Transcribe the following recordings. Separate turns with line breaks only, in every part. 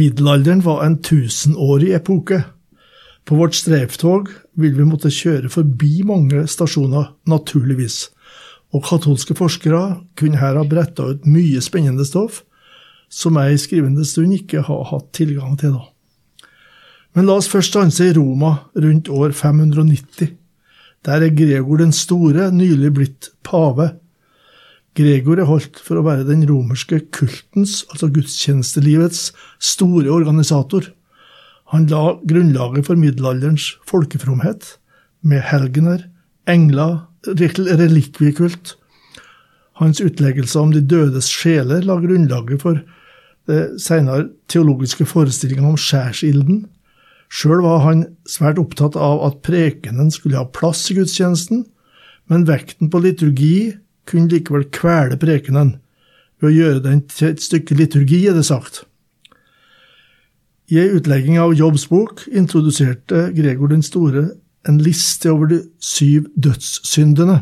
Middelalderen var en tusenårig epoke. På vårt streiftog vil vi måtte kjøre forbi mange stasjoner, naturligvis, og katolske forskere kunne her ha bretta ut mye spennende stoff som jeg i skrivende stund ikke har hatt tilgang til da. Men la oss først stanse i Roma rundt år 590. Der er Gregor den store nylig blitt pave. Gregor er holdt for å være den romerske kultens, altså gudstjenestelivets, store organisator. Han la grunnlaget for middelalderens folkefromhet, med helgener, engler, relikviekult. Hans utleggelser om de dødes sjeler la grunnlaget for det senere teologiske forestillinga om skjærsilden. Sjøl var han svært opptatt av at prekenen skulle ha plass i gudstjenesten, men vekten på liturgi kunne likevel kvele prekenen ved å gjøre den til et stykke liturgi, er det sagt. I ei utlegging av Jobbs bok introduserte Gregor den store en liste over de syv dødssyndene.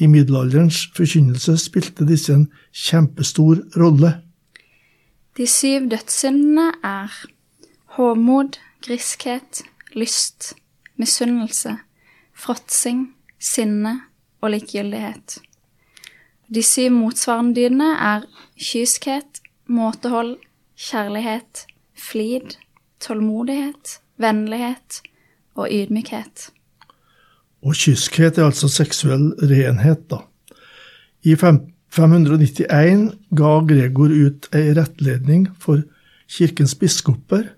I middelalderens forkynnelse spilte disse en kjempestor rolle.
De syv dødssyndene er håmod, griskhet, lyst, misunnelse, fråtsing, sinne og likegyldighet. De syv motsvarende dydene er kyskhet, måtehold, kjærlighet, flid, tålmodighet, vennlighet og ydmykhet.
Og kyskhet er altså seksuell renhet, da. I 591 ga Gregor ut ei rettledning for kirkens biskoper,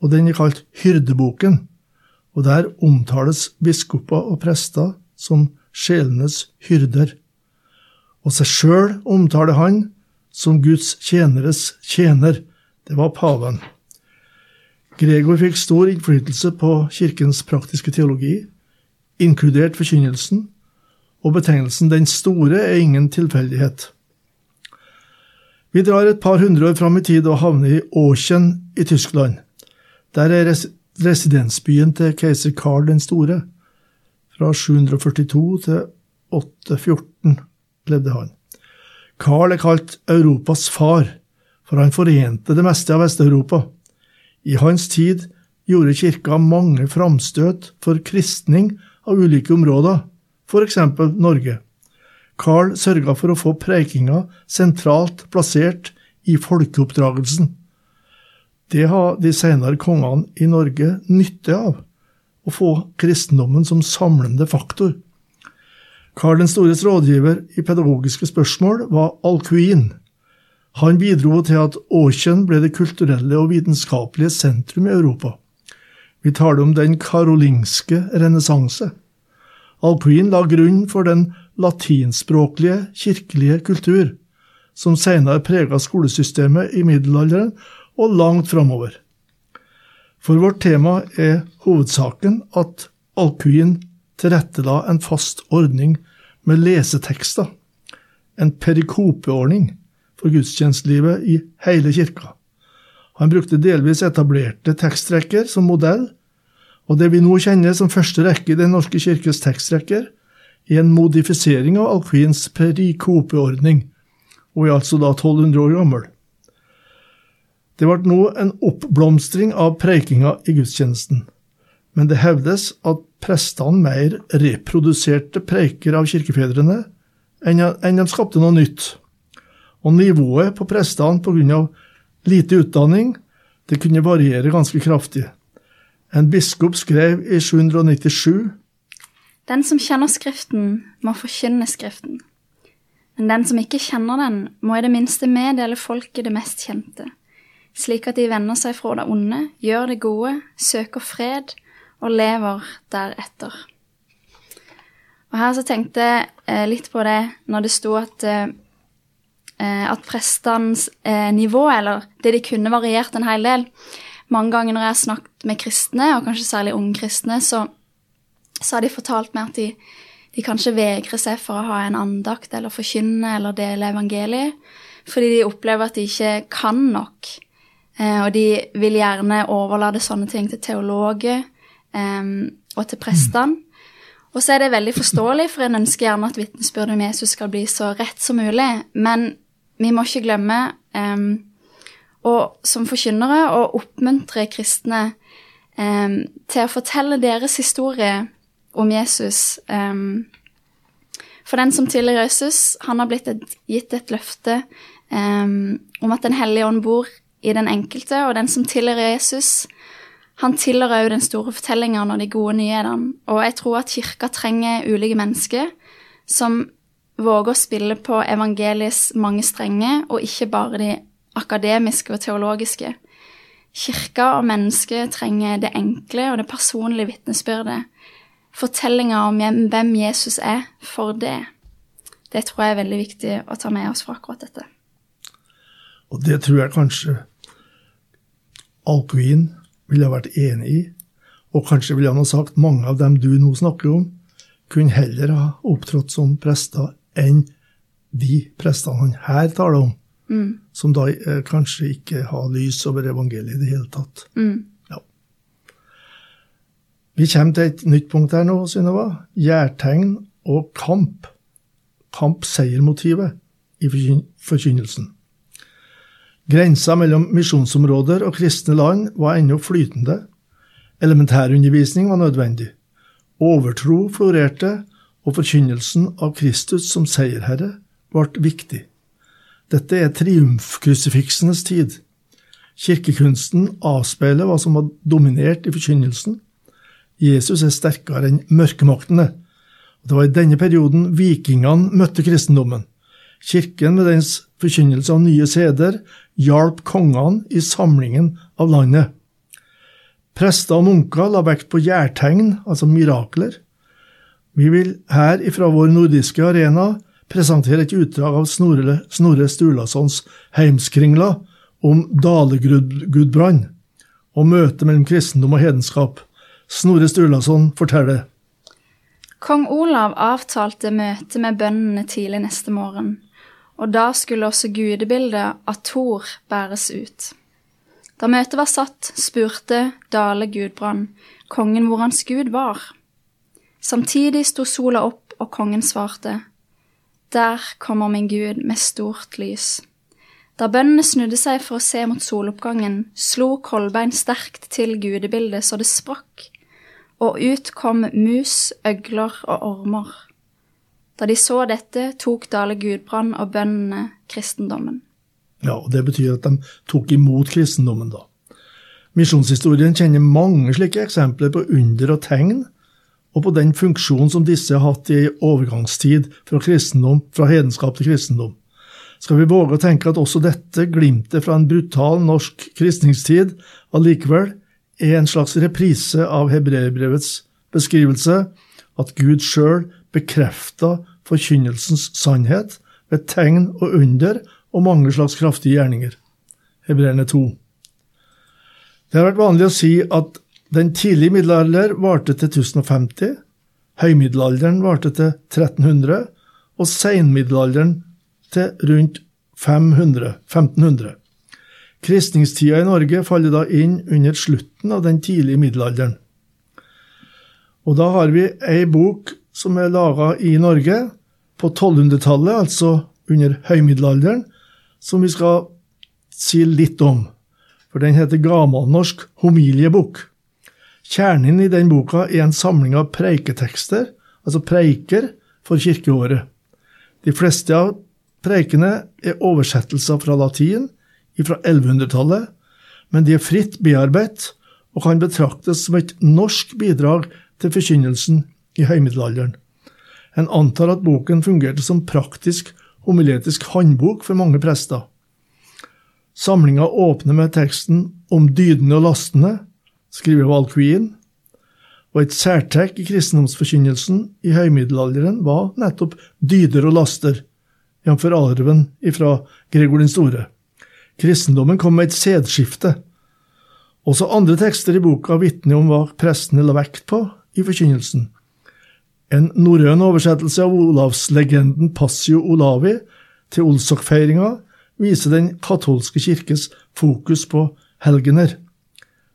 og den er kalt Hyrdeboken. Og der omtales biskoper og prester som sjelenes hyrder. Og seg sjøl omtaler han som Guds tjeneres tjener. Det var paven. Gregor fikk stor innflytelse på kirkens praktiske teologi, inkludert forkynnelsen, og betegnelsen Den store er ingen tilfeldighet. Vi drar et par hundre år fram i tid og havner i Aachen i Tyskland. Der er res residensbyen til keiser Karl den store. Fra 742 til 814 levde han. Karl er kalt Europas far, for han forente det meste av Vest-Europa. I hans tid gjorde kirka mange framstøt for kristning av ulike områder, f.eks. Norge. Karl sørga for å få preikinga sentralt plassert i folkeoppdragelsen. Det har de senere kongene i Norge nytte av, å få kristendommen som samlende faktor. Karl den stores rådgiver i pedagogiske spørsmål var Alcuin. Han bidro til at Aachen ble det kulturelle og vitenskapelige sentrum i Europa. Vi taler om den karolingske renessanse. Alcuin la grunn for den latinspråklige kirkelige kultur, som senere prega skolesystemet i middelalderen og langt framover. For vårt tema er hovedsaken at Alcuin tilrettela en fast ordning med lesetekster, en perikopeordning for gudstjenestelivet i hele kirka. Han brukte delvis etablerte tekstrekker som modell, og det vi nå kjenner som første rekke i Den norske kirkes tekstrekker, er en modifisering av Alcuins perikopeordning, og er altså da 1200 år gammel. Det ble nå en oppblomstring av preikinga i gudstjenesten, men det hevdes at prestene mer reproduserte preiker av kirkefedrene enn de skapte noe nytt. Og nivået på prestene pga. lite utdanning det kunne variere ganske kraftig. En biskop skrev i 797
Den som kjenner Skriften, må forkynne Skriften. Men den som ikke kjenner den, må i det minste meddele folket det mest kjente, slik at de vender seg fra det onde, gjør det gode, søker fred og lever deretter. Og her så tenkte jeg litt på det når det sto at at prestenes nivå, eller det de kunne, variert en hel del. mange ganger når jeg har snakket med kristne, og kanskje særlig unge kristne, så, så har de fortalt meg at de, de kanskje vegrer seg for å ha en andakt eller forkynne eller dele evangeliet, fordi de opplever at de ikke kan nok. Eh, og de vil gjerne overlate sånne ting til teologer eh, og til prestene. Og så er det veldig forståelig, for en ønsker gjerne at vitnesbyrdet om Jesus skal bli så rett som mulig. Men vi må ikke glemme, um, og som forkynnere, å oppmuntre kristne um, til å fortelle deres historie om Jesus. Um, for den som tilhører Jesus, han har blitt et, gitt et løfte om at Den hellige ånd bor i den enkelte, og den som tilhører Jesus, han tilhører òg den store fortellingen og de gode nyhetene. Og jeg tror at kirka trenger ulike mennesker som våger å spille på evangeliets mange strenger, og ikke bare de akademiske og teologiske. Kirka og mennesket trenger det enkle og det personlige vitnesbyrdet. Fortellinga om hvem Jesus er, for det. Det tror jeg er veldig viktig å ta med oss fra akkurat dette.
Og det tror jeg kanskje Alcuin ville ha vært enig i. Og kanskje ville han ha sagt mange av dem du nå snakker om, kunne heller ha opptrådt som prester enn de prestene han her taler om, mm. som da eh, kanskje ikke har lys over evangeliet i det hele tatt. Mm. Ja. Vi kommer til et nytt punkt her nå, Synnøve. Gjærtegn og kamp. Kamp-seiermotivet i forkynnelsen. Grensa mellom misjonsområder og kristne land var ennå flytende. Elementærundervisning var nødvendig. Overtro florerte, og forkynnelsen av Kristus som seierherre ble viktig. Dette er triumfkrusifiksenes tid. Kirkekunsten avspeiler hva som var dominert i forkynnelsen. Jesus er sterkere enn mørkemaktene. Det var i denne perioden vikingene møtte kristendommen. Kirken med dens forkynnelse av nye seder hjalp kongene i samlingen av landet. Prester og munker la vekt på gjærtegn, altså mirakler. Vi vil her ifra vår nordiske arena presentere et utdrag av Snorre, Snorre Sturlasons Heimskringla om Dalegudbrand og møtet mellom kristendom og hedenskap. Snorre Sturlason forteller.
Kong Olav avtalte møte med bøndene tidlig neste morgen og da skulle også gudebildet av Thor bæres ut. Da møtet var satt, spurte Dale Gudbrand kongen hvor hans gud var. Samtidig sto sola opp, og kongen svarte, Der kommer min Gud med stort lys. Da bøndene snudde seg for å se mot soloppgangen, slo Kolbein sterkt til gudebildet så det sprakk, og ut kom mus, øgler og ormer. Da de så dette, tok Dale Gudbrand og bøndene kristendommen.
Ja, og Det betyr at de tok imot kristendommen, da. Misjonshistorien kjenner mange slike eksempler på under og tegn, og på den funksjonen som disse har hatt i overgangstid fra, fra hedenskap til kristendom. Skal vi våge å tenke at også dette glimtet fra en brutal norsk kristningstid allikevel er en slags reprise av hebreerbrevets beskrivelse, at Gud sjøl bekrefta forkynnelsens sannhet ved tegn og under og mange slags kraftige gjerninger. Hebreerne 2. Det har vært vanlig å si at den tidlige middelalder varte til 1050, høymiddelalderen varte til 1300 og seinmiddelalderen til rundt 500, 1500. Kristningstida i Norge faller da inn under slutten av den tidlige middelalderen. Og da har vi ei bok som er laga i Norge, på 1200-tallet, altså under høymiddelalderen, som vi skal si litt om. For den heter Gamalnorsk homiliebok. Kjernen i den boka er en samling av preiketekster, altså preiker, for kirkeåret. De fleste av preikene er oversettelser fra latin fra 1100-tallet, men de er fritt bearbeidet og kan betraktes som et norsk bidrag til forkynnelsen i høymiddelalderen. En antar at boken fungerte som praktisk homiletisk håndbok for mange prester. Samlinga åpner med teksten om dydene og lastene, skriver Valkvien, og et særtrekk i kristendomsforkynnelsen i høymiddelalderen var nettopp dyder og laster, jf. arven fra Gregor den store. Kristendommen kom med et sædskifte, Også andre tekster i boka vitner om hva prestene la vekt på i forkynnelsen. En norrøn oversettelse av olavslegenden Passio Olavi til Olsok-feiringa viser den katolske kirkes fokus på helgener.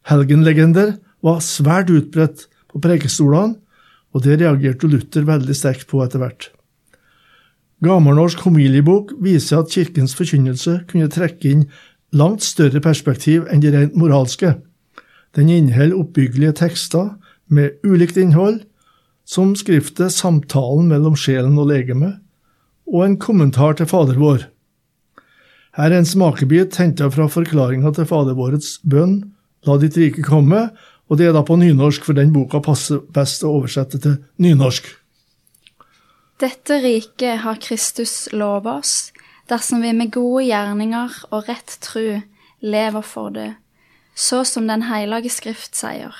Helgenlegender var svært utbredt på prekestolene, og det reagerte Luther veldig sterkt på etter hvert. Gammelnorsk homiliebok viser at kirkens forkynnelse kunne trekke inn langt større perspektiv enn de rent moralske. Den inneholder oppbyggelige tekster med ulikt innhold, som skriftet Samtalen mellom sjelen og legeme, og en kommentar til Fader vår. Her er en smakebit henta fra forklaringa til Fader vårets bønn, La ditt rike komme, og det er da på nynorsk, for den boka passer best å oversette til nynorsk.
Dette riket har Kristus lova oss, dersom vi med gode gjerninger og rett tru lever for det, så som Den hellige Skrift sier.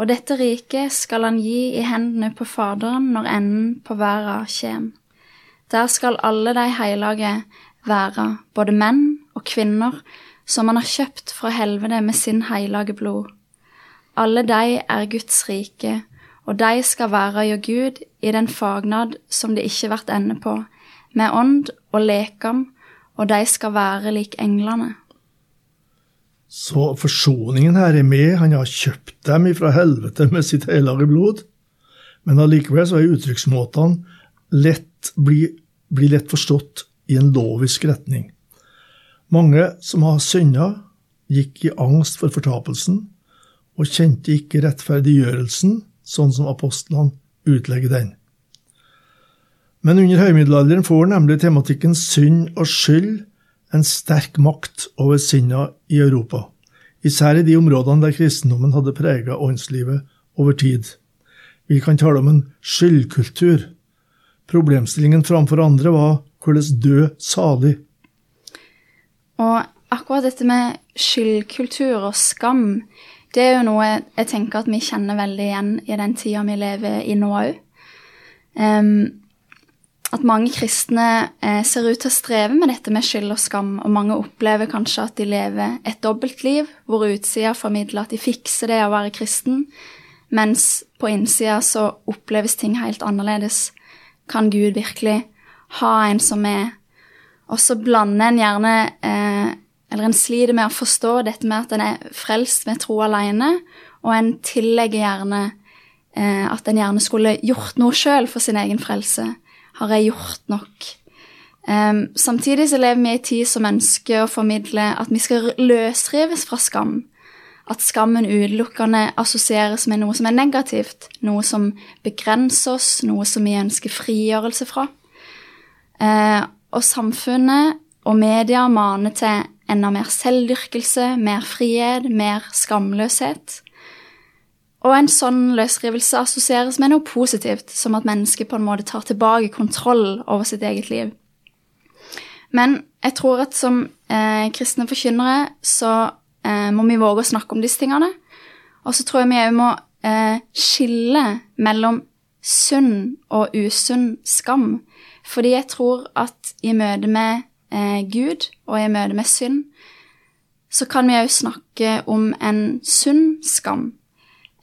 Og dette riket skal han gi i hendene på Faderen når enden på verda kjem. Der skal alle de heilage være, både menn og kvinner, som han har kjøpt fra helvete med sin heilage blod. Alle de er Guds rike, og de skal være hjå Gud i den fagnad som det ikke vert ende på, med ånd og lekam, og de skal være lik englene.
Så forsoningen her er med, han har kjøpt dem ifra helvete med sitt hellige blod. Men allikevel så er uttrykksmåtene lett, blir, blir lett forstått i en lovisk retning. Mange som har synda, gikk i angst for fortapelsen og kjente ikke rettferdiggjørelsen sånn som apostlene utlegger den. Men under høymiddelalderen får nemlig tematikken synd og skyld en sterk makt over sinna i Europa, især i de områdene der kristendommen hadde prega åndslivet over tid. Vi kan tale om en skyldkultur. Problemstillingen framfor andre var hvordan dø salig.
Og akkurat dette med skyldkultur og skam det er jo noe jeg tenker at vi kjenner veldig igjen i den tida vi lever i nå òg. At mange kristne eh, ser ut til å streve med dette med skyld og skam, og mange opplever kanskje at de lever et dobbeltliv, hvor utsida formidler at de fikser det å være kristen, mens på innsida så oppleves ting helt annerledes. Kan Gud virkelig ha en som er Og så blander en gjerne eh, eller en sliter med å forstå dette med at en er frelst med tro alene, og en tillegger gjerne eh, at en gjerne skulle gjort noe sjøl for sin egen frelse. Har jeg gjort nok? Um, samtidig så lever vi i tid som ønsker å formidle at vi skal løsrives fra skam. At skammen utelukkende assosieres med noe som er negativt, noe som begrenser oss, noe som vi ønsker frigjørelse fra. Uh, og samfunnet og media maner til enda mer selvdyrkelse, mer frihet, mer skamløshet. Og en sånn løsrivelse assosieres med noe positivt, som at mennesket på en måte tar tilbake kontroll over sitt eget liv. Men jeg tror at som eh, kristne forkynnere så eh, må vi våge å snakke om disse tingene. Og så tror jeg vi òg må eh, skille mellom sunn og usunn skam. Fordi jeg tror at i møte med eh, Gud og i møte med synd, så kan vi òg snakke om en sunn skam.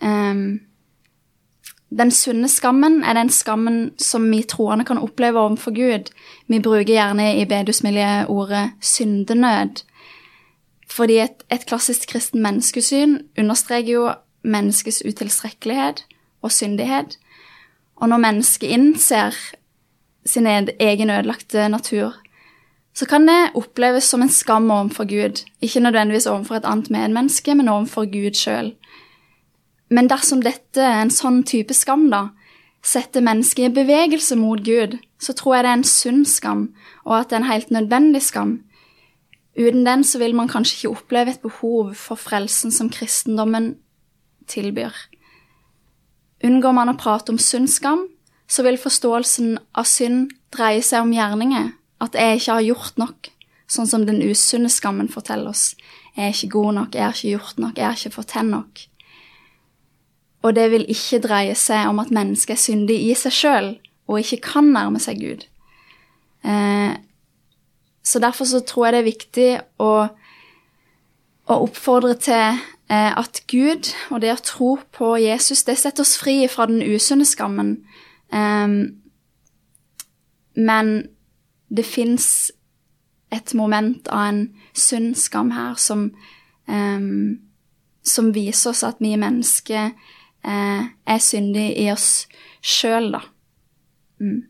Um, den sunne skammen er den skammen som vi troende kan oppleve overfor Gud. Vi bruker gjerne i bedusmiljøet ordet syndenød. Fordi et, et klassisk kristen menneskesyn understreker jo menneskets utilstrekkelighet og syndighet. Og når mennesket innser sin egen ødelagte natur, så kan det oppleves som en skam overfor Gud. Ikke nødvendigvis overfor et annet medmenneske, men overfor Gud sjøl. Men dersom dette er en sånn type skam, da, setter mennesket i bevegelse mot Gud, så tror jeg det er en sunn skam, og at det er en helt nødvendig skam. Uten den så vil man kanskje ikke oppleve et behov for frelsen som kristendommen tilbyr. Unngår man å prate om sunn skam, så vil forståelsen av synd dreie seg om gjerninger at jeg ikke har gjort nok, sånn som den usunne skammen forteller oss. Jeg er ikke god nok, jeg har ikke gjort nok, jeg har ikke til nok. Og det vil ikke dreie seg om at mennesket er syndig i seg sjøl og ikke kan nærme seg Gud. Eh, så derfor så tror jeg det er viktig å, å oppfordre til eh, at Gud og det å tro på Jesus, det setter oss fri fra den usunne skammen. Um, men det fins et moment av en sunn skam her som, som viser oss at vi mennesker er syndig i oss sjøl, da. Mm.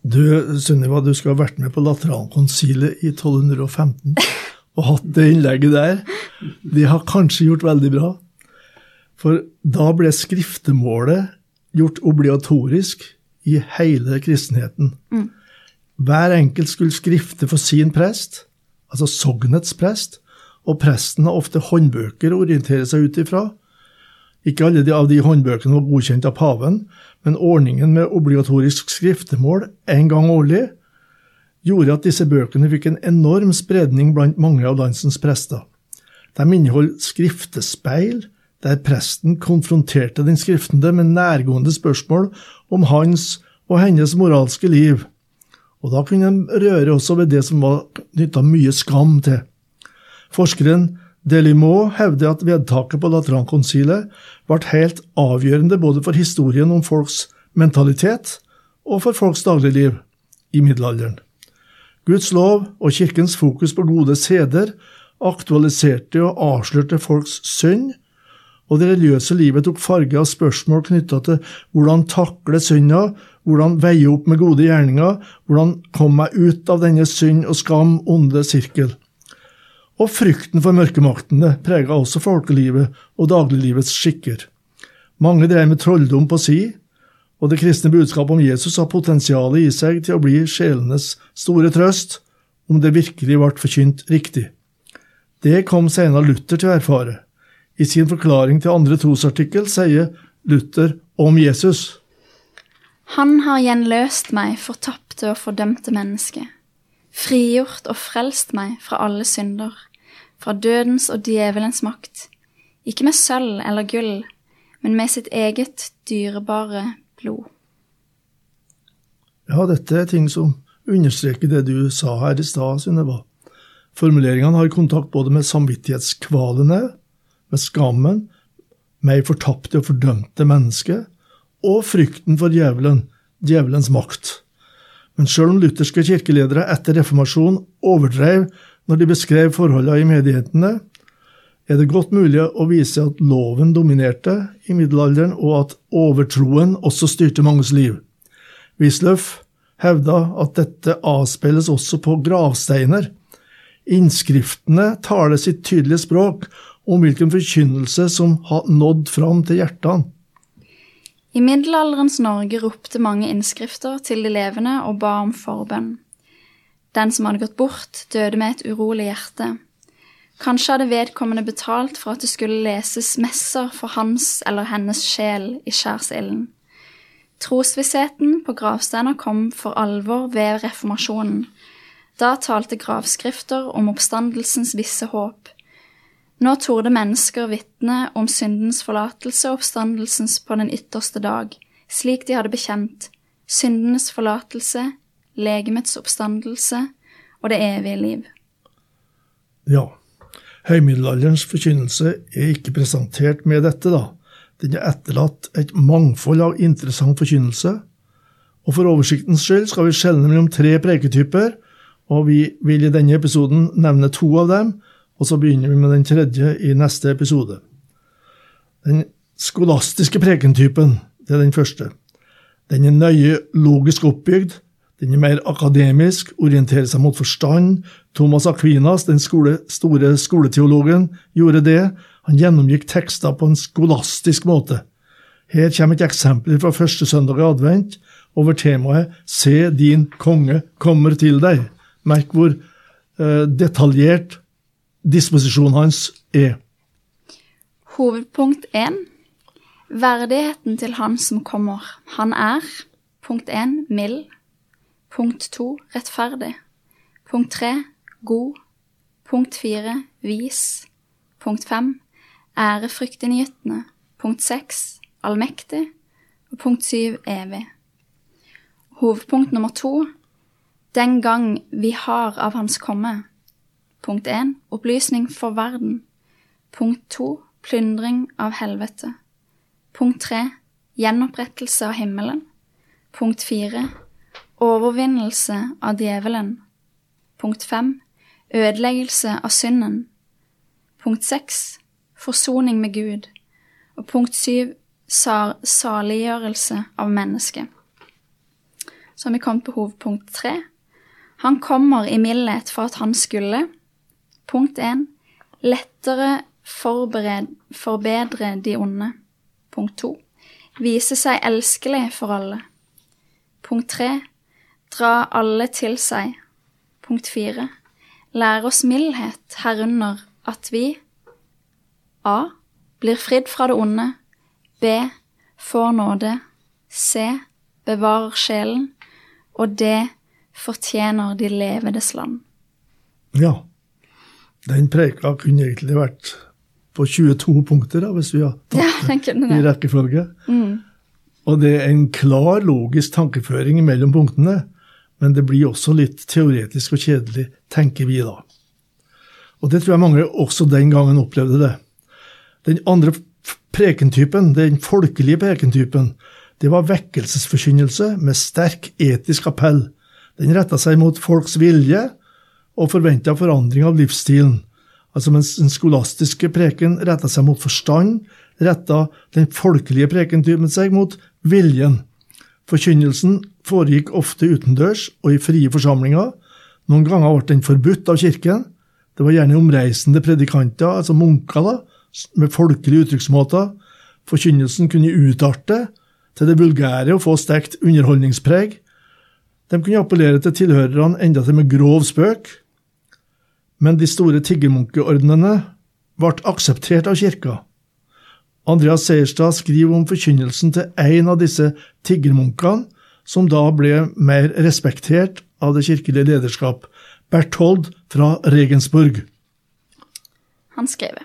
Du, Sunniva, du skulle ha vært med på Laterankonsilet i 1215 og hatt det innlegget der. De har kanskje gjort veldig bra. For da ble skriftemålet gjort obligatorisk i hele kristenheten. Mm. Hver enkelt skulle skrifte for sin prest, altså sognets prest, og presten har ofte håndbøker å orientere seg ut ifra. Ikke alle de, av de håndbøkene var godkjent av paven, men ordningen med obligatorisk skriftemål en gang årlig gjorde at disse bøkene fikk en enorm spredning blant mange av landsens prester. De inneholdt skriftespeil, der presten konfronterte den skriftende med nærgående spørsmål om hans og hennes moralske liv. Og da kunne de røre også ved det som var knytta mye skam til. Forskeren Delimaux hevder at vedtaket på Latran-konsilet ble helt avgjørende både for historien om folks mentalitet og for folks dagligliv i middelalderen. Guds lov og kirkens fokus på gode seder aktualiserte og avslørte folks synd, og det religiøse livet tok farge av spørsmål knytta til hvordan takle synda, hvordan veie opp med gode gjerninger, hvordan komme meg ut av denne synd og skam, onde sirkel. Og frykten for mørkemaktene prega også folkelivet og dagliglivets skikker. Mange drev med trolldom på si, og det kristne budskapet om Jesus har potensial i seg til å bli sjelenes store trøst, om det virkelig ble forkynt riktig. Det kom senere Luther til å erfare. I sin forklaring til andre trosartikkel sier Luther om Jesus.
Han har gjenløst meg fortapte og fordømte menneske, frigjort og frelst meg fra alle synder, fra dødens og djevelens makt, ikke med sølv eller gull, men med sitt eget dyrebare blod.
Ja, dette er ting som understreker det du sa her i stad, Synnøve. Formuleringene har kontakt både med samvittighetskvalene, med skammen, med fortapte og fordømte menneske, og frykten for djevelen, djevelens makt. Men selv om lutherske kirkeledere etter reformasjonen overdrev når de beskrev forholdene i menighetene, er det godt mulig å vise at loven dominerte i middelalderen, og at overtroen også styrte manges liv. Wisløff hevda at dette avspeiles også på gravsteiner. Innskriftene taler sitt tydelige språk, om hvilken forkynnelse som har nådd fram til hjertene.
I middelalderens Norge ropte mange innskrifter til de levende og ba om forbønn. Den som hadde gått bort, døde med et urolig hjerte. Kanskje hadde vedkommende betalt for at det skulle leses messer for hans eller hennes sjel i skjærsilden. Trosvissheten på gravsteiner kom for alvor ved reformasjonen. Da talte gravskrifter om oppstandelsens visse håp, nå torde mennesker vitne om syndens forlatelse og oppstandelsens på den ytterste dag, slik de hadde bekjent syndenes forlatelse, legemets oppstandelse og det evige liv.
Ja, høymiddelalderens forkynnelse er ikke presentert med dette, da. Den er etterlatt et mangfold av interessant forkynnelse. Og for oversiktens skyld skal vi skjelne mellom tre preketyper, og vi vil i denne episoden nevne to av dem, og så begynner vi med den tredje i neste episode. Den skolastiske prekentypen, det er den første. Den er nøye logisk oppbygd. Den er mer akademisk, orienterer seg mot forstand. Thomas Aquinas, den skole, store skoleteologen, gjorde det. Han gjennomgikk tekster på en skolastisk måte. Her kommer et eksempel fra første søndag i advent over temaet Se din konge kommer til deg. Merk hvor eh, detaljert disposisjonen hans er?
Hovedpunkt 1. Verdigheten til han som kommer. Han er punkt 1 mild. Punkt 2 rettferdig. Punkt 3 god. Punkt 4 vis. Punkt 5 ærefryktinngytende. Punkt 6 allmektig. Og punkt 7 evig. Hovedpunkt nummer to den gang vi har av Hans komme. Punkt 1. Opplysning for verden. Punkt 2. Plyndring av helvete. Punkt 3. Gjenopprettelse av himmelen. Punkt 4. Overvinnelse av djevelen. Punkt 5. Ødeleggelse av synden. Punkt 6. Forsoning med Gud. Og punkt 7. Saliggjørelse av mennesket. Så har vi kommet på hovedpunkt 3. Han kommer i mildhet for at han skulle Punkt 1. Lettere forbered, forbedre de onde. Punkt 2. Vise seg elskelig for alle. Punkt 3. Dra alle til seg. Punkt 4. Lære oss mildhet, herunder at vi A. Blir fridd fra det onde. B. Får nåde. C. Bevarer sjelen. Og D. Fortjener de levendes land.
Ja. Den preika kunne egentlig vært på 22 punkter, da, hvis vi har tatt
ja,
det i rekkefølge. Mm. Og det er en klar, logisk tankeføring mellom punktene, men det blir også litt teoretisk og kjedelig, tenker vi da. Og det tror jeg mange også den gangen opplevde det. Den andre prekentypen, den folkelige prekentypen, det var vekkelsesforkynnelse med sterk etisk appell. Den retta seg mot folks vilje og forventa forandring av livsstilen. Altså Mens den skolastiske preken retta seg mot forstand, retta den folkelige prekentypen seg mot viljen. Forkynnelsen foregikk ofte utendørs og i frie forsamlinger. Noen ganger ble den forbudt av kirken. Det var gjerne omreisende predikanter, altså munker, da, med folkelige uttrykksmåter. Forkynnelsen kunne utarte til det vulgære og få sterkt underholdningspreg. De kunne appellere til tilhørerne enda til med grov spøk. Men de store tiggermunkeordnene ble akseptert av kirka. Andreas Seierstad skriver om forkynnelsen til en av disse tiggermunkene, som da ble mer respektert av det kirkelige lederskap, Berthold fra Regensburg.
Han skrev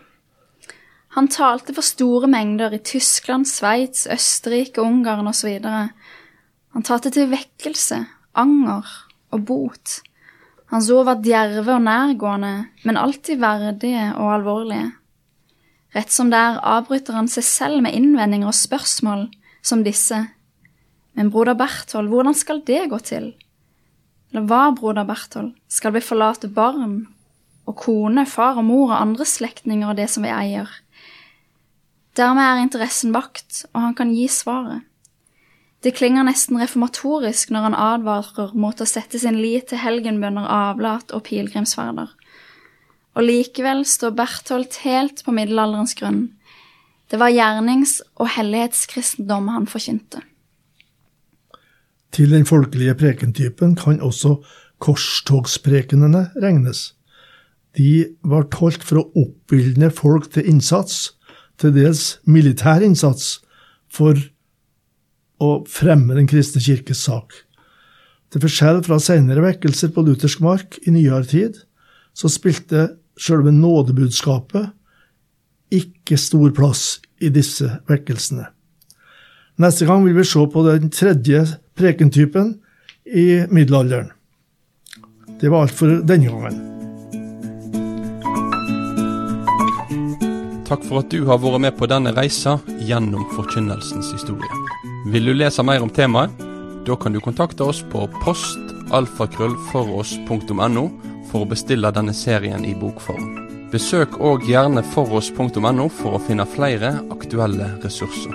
Han talte for store mengder i Tyskland, Sveits, Østerrike, Ungarn osv. Han talte til vekkelse, anger og bot. Hans ord var djerve og nærgående, men alltid verdige og alvorlige. Rett som der avbryter han seg selv med innvendinger og spørsmål som disse. Men broder Berthold, hvordan skal det gå til? Eller hva, broder Berthold, skal vi forlate barn og kone, far og mor og andre slektninger og det som vi eier? Dermed er interessen vakt, og han kan gi svaret. Det klinger nesten reformatorisk når han advarer mot å sette sin lit til helgenbønder, avlat og pilegrimsferder og likevel står Bertholdt helt på middelalderens grunn. Det var gjernings- og hellighetskristendom han forkynte.
Til den folkelige prekentypen kan også korstogsprekenene regnes. De var holdt for å oppildne folk til innsats, til dels militær innsats, for å fremme den kristne kirkes sak. Til forskjell fra senere vekkelser på luthersk mark i nyere tid, så spilte sjølve nådebudskapet ikke stor plass i disse vekkelsene. Neste gang vil vi se på den tredje prekentypen i middelalderen. Det var alt for denne gangen.
Takk for at du har vært med på denne reisa gjennom forkynnelsens historie. Vil du lese mer om temaet? Da kan du kontakte oss på postalfakrøllfoross.no for å bestille denne serien i bokform. Besøk òg gjerne foross.no for å finne flere aktuelle ressurser.